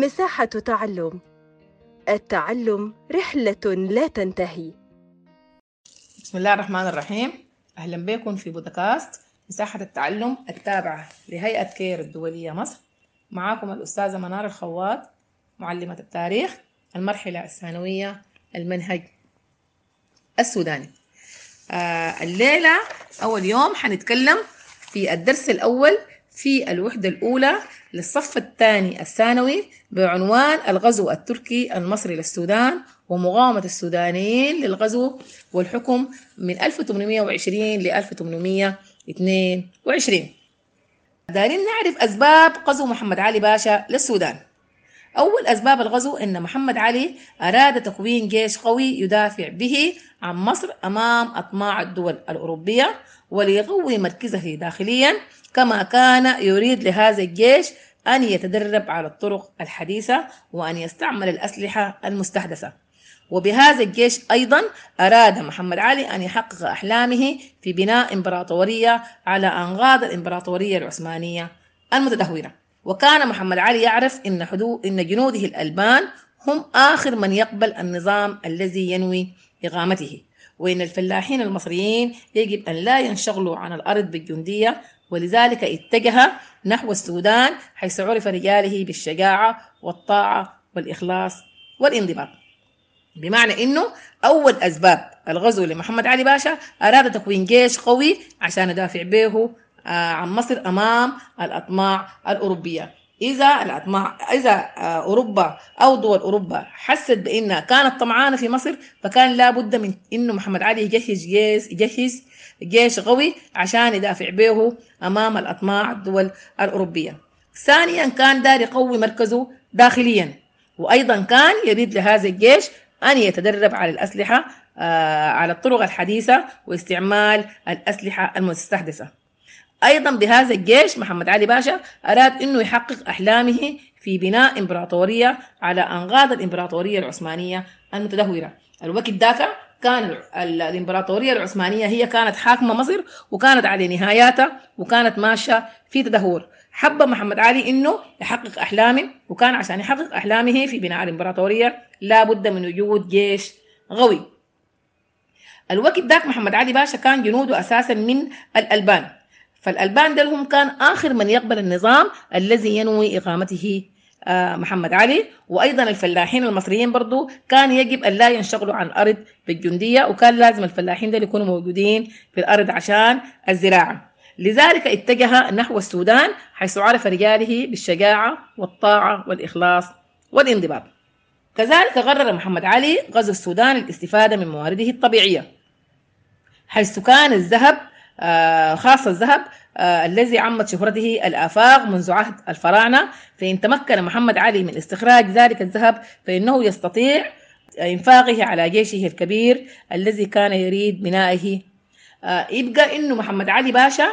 مساحة تعلم. التعلم رحلة لا تنتهي. بسم الله الرحمن الرحيم. أهلا بكم في بودكاست مساحة التعلم التابعة لهيئة كير الدولية مصر. معاكم الأستاذة منار الخواط معلمة التاريخ المرحلة الثانوية المنهج السوداني. آه الليلة أول يوم حنتكلم في الدرس الأول في الوحدة الأولى للصف الثاني الثانوي بعنوان الغزو التركي المصري للسودان ومقاومة السودانيين للغزو والحكم من 1820 ل 1822 دارين نعرف أسباب غزو محمد علي باشا للسودان. أول أسباب الغزو أن محمد علي أراد تكوين جيش قوي يدافع به عن مصر أمام أطماع الدول الأوروبية وليقوي مركزه داخليا كما كان يريد لهذا الجيش أن يتدرب على الطرق الحديثة وأن يستعمل الأسلحة المستحدثة. وبهذا الجيش أيضا أراد محمد علي أن يحقق أحلامه في بناء إمبراطورية على أنغاض الإمبراطورية العثمانية المتدهورة. وكان محمد علي يعرف إن, حدو إن جنوده الألبان هم آخر من يقبل النظام الذي ينوي إقامته. وإن الفلاحين المصريين يجب أن لا ينشغلوا عن الأرض بالجندية ولذلك اتجه نحو السودان حيث عرف رجاله بالشجاعة والطاعة والإخلاص والانضباط. بمعنى إنه أول أسباب الغزو لمحمد علي باشا أراد تكوين جيش قوي عشان يدافع به عن مصر أمام الأطماع الأوروبية. إذا الاطماع إذا أوروبا أو دول أوروبا حست بإنها كانت طمعانة في مصر فكان لابد من إنه محمد علي يجهز جيش يجهز جيش قوي عشان يدافع به أمام الأطماع الدول الأوروبية. ثانيا كان دار يقوي مركزه داخليا وأيضا كان يريد لهذا الجيش أن يتدرب على الأسلحة على الطرق الحديثة واستعمال الأسلحة المستحدثة. أيضا بهذا الجيش محمد علي باشا أراد أنه يحقق أحلامه في بناء إمبراطورية على أنغاض الإمبراطورية العثمانية المتدهورة. الوقت ذاك كان الإمبراطورية العثمانية هي كانت حاكمة مصر وكانت على نهاياتها وكانت ماشية في تدهور. حب محمد علي إنه يحقق أحلامه وكان عشان يحقق أحلامه في بناء الإمبراطورية لابد من وجود جيش قوي الوقت ذاك محمد علي باشا كان جنوده أساسا من الألبان. فالألبان دلهم كان آخر من يقبل النظام الذي ينوي إقامته محمد علي. وأيضا الفلاحين المصريين برضو كان يجب أن لا ينشغلوا عن الأرض بالجندية وكان لازم الفلاحين دول يكونوا موجودين في الأرض عشان الزراعة. لذلك اتجه نحو السودان حيث عرف رجاله بالشجاعة والطاعة والإخلاص والانضباط. كذلك قرر محمد علي غزو السودان للاستفادة من موارده الطبيعية حيث كان الذهب خاصة الذهب الذي عمت شهرته الآفاق منذ عهد الفراعنة. فإن تمكن محمد علي من استخراج ذلك الذهب فإنه يستطيع إنفاقه على جيشه الكبير الذي كان يريد بنائه. يبقى إنه محمد علي باشا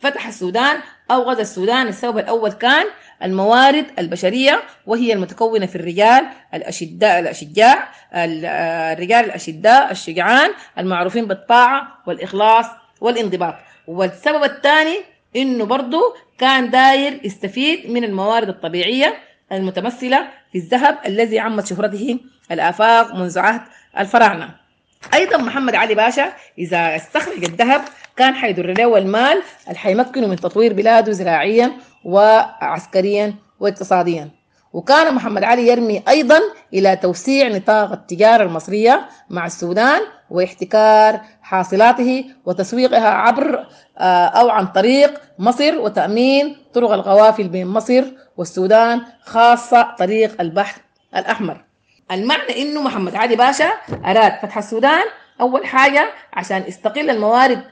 فتح السودان أو غزا السودان. السبب الأول كان الموارد البشرية وهي المتكونة في الرجال الأشداء الأشجاع الرجال الأشداء الشجعان المعروفين بالطاعة والإخلاص. والانضباط. والسبب الثاني إنه برضه كان داير يستفيد من الموارد الطبيعية المتمثلة في الذهب الذي عمت شهرته الآفاق منذ عهد الفراعنة. أيضا محمد علي باشا إذا استخرج الذهب كان حيدر له المال اللي حيمكنه من تطوير بلاده زراعيا وعسكريا واقتصاديا. وكان محمد علي يرمي أيضا إلى توسيع نطاق التجارة المصرية مع السودان واحتكار حاصلاته وتسويقها عبر أو عن طريق مصر وتأمين طرق القوافل بين مصر والسودان خاصة طريق البحر الأحمر. المعنى إنه محمد علي باشا أراد فتح السودان أول حاجة عشان يستقل الموارد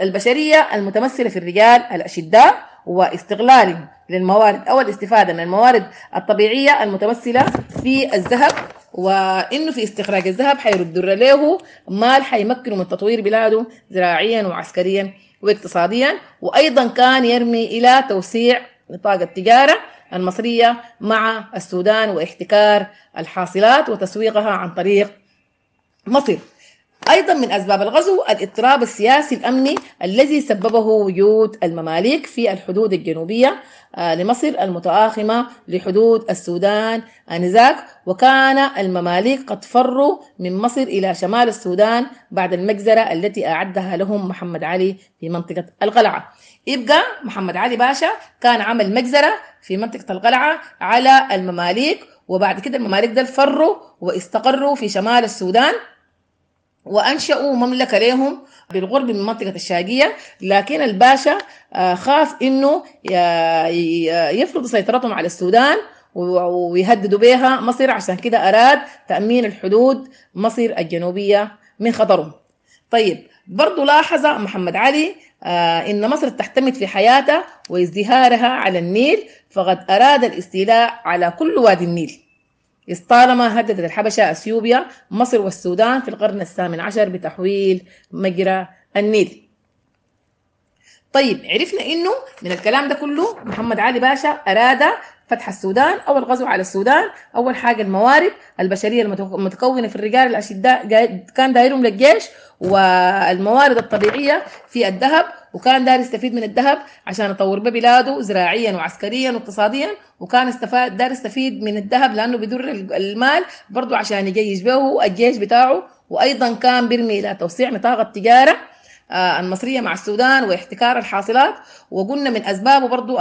البشرية المتمثلة في الرجال الأشداء واستغلال للموارد أو الاستفادة من الموارد الطبيعية المتمثلة في الذهب وإنه في استخراج الذهب حيرد له مال حيمكنه من تطوير بلاده زراعيا وعسكريا واقتصاديا. وأيضا كان يرمي إلى توسيع نطاق التجارة المصرية مع السودان واحتكار الحاصلات وتسويقها عن طريق مصر أيضا من أسباب الغزو الاضطراب السياسي الأمني الذي سببه وجود المماليك في الحدود الجنوبية آه، لمصر المتآخمة لحدود السودان آنذاك وكان المماليك قد فروا من مصر إلى شمال السودان بعد المجزرة التي أعدها لهم محمد علي في منطقة القلعة. يبقى محمد علي باشا كان عمل مجزرة في منطقة القلعة على المماليك وبعد كده المماليك دول فروا واستقروا في شمال السودان. وأنشأوا مملكة لهم بالقرب من منطقة الشاقية لكن الباشا آه، خاف إنه يفرض سيطرتهم على السودان ويهددوا بها مصر عشان كده أراد تأمين الحدود مصر الجنوبية من خطرهم. طيب برضو لاحظ محمد علي آه، إن مصر تعتمد في حياتها وازدهارها على النيل فقد أراد الاستيلاء على كل وادي النيل. طالما هددت الحبشة أثيوبيا مصر والسودان في القرن الثامن عشر بتحويل مجرى النيل. طيب عرفنا إنه من الكلام ده كله محمد علي باشا أراد فتح السودان أو الغزو على السودان أول حاجة الموارد البشرية المتكونه في الرجال الأشداء كان دايرهم للجيش والموارد الطبيعية في الذهب وكان داير يستفيد من الذهب عشان يطور ببلاده زراعيا وعسكريا واقتصاديا وكان استفاد داير يستفيد من الذهب لأنه بيدر المال برضه عشان يجيش به الجيش بتاعه وأيضا كان بيرمي إلى توسيع نطاق التجاره المصرية مع السودان واحتكار الحاصلات. وقلنا من أسبابه برضو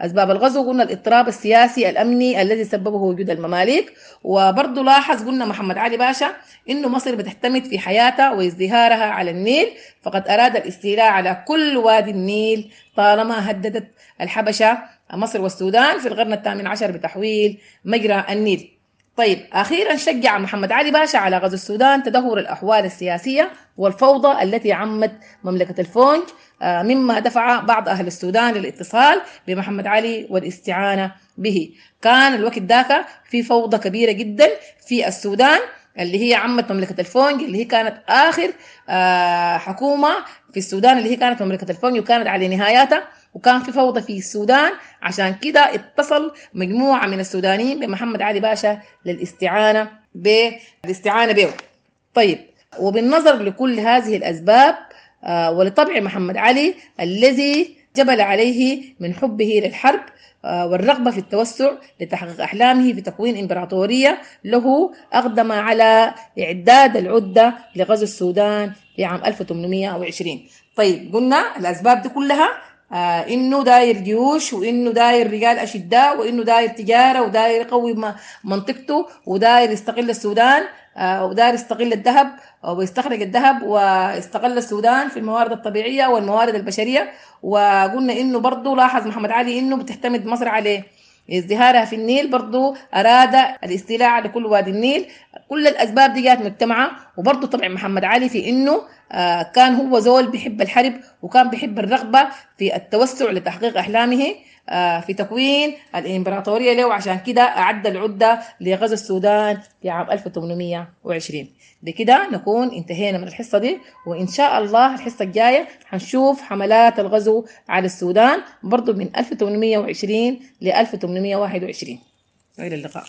أسباب الغزو قلنا الاضطراب السياسي الأمني الذي سببه وجود المماليك. وبرضو لاحظ قلنا محمد علي باشا إنه مصر بتعتمد في حياتها وازدهارها على النيل. فقد أراد الاستيلاء على كل وادي النيل طالما هددت الحبشة مصر والسودان في القرن الثامن عشر بتحويل مجرى النيل. طيب أخيرا شجع محمد علي باشا على غزو السودان تدهور الأحوال السياسية والفوضى التي عمت مملكة الفونج آه، مما دفع بعض أهل السودان للاتصال بمحمد علي والاستعانة به. كان الوقت ذاك في فوضى كبيرة جدا في السودان اللي هي عمت مملكة الفونج اللي هي كانت آخر آه، حكومة في السودان اللي هي كانت مملكة الفونج وكانت على نهاياتها. وكان في فوضى في السودان. عشان كده اتصل مجموعة من السودانيين بمحمد علي باشا للاستعانة بالاستعانة به. طيب وبالنظر لكل هذه الأسباب آه، ولطبع محمد علي الذي جبل عليه من حبه للحرب آه، والرغبة في التوسع لتحقيق أحلامه في تكوين إمبراطورية له أقدم على إعداد العدة لغزو السودان في عام 1820 طيب قلنا الأسباب دي كلها إنه داير جيوش وإنه داير رجال أشداء وإنه داير تجارة وداير يقوي منطقته وداير يستقل السودان آه وداير يستغل الذهب ويستخرج الذهب واستغل السودان في الموارد الطبيعية والموارد البشرية. وقلنا إنه برضه لاحظ محمد علي إنه بتعتمد مصر عليه. ازدهارها في النيل برضو أراد الاستيلاء على كل وادي النيل. كل الأسباب دي جات مجتمعة وبرضو طبعا محمد علي في إنه آه، كان هو زول بيحب الحرب وكان بيحب الرغبة في التوسع لتحقيق أحلامه آه، في تكوين الإمبراطورية له. عشان كده أعد العدة لغزو السودان في عام 1820 بكده نكون انتهينا من الحصة دي وإن شاء الله الحصة الجاية حنشوف حملات الغزو على السودان برضو من 1820 ل 1821 وإلى اللقاء.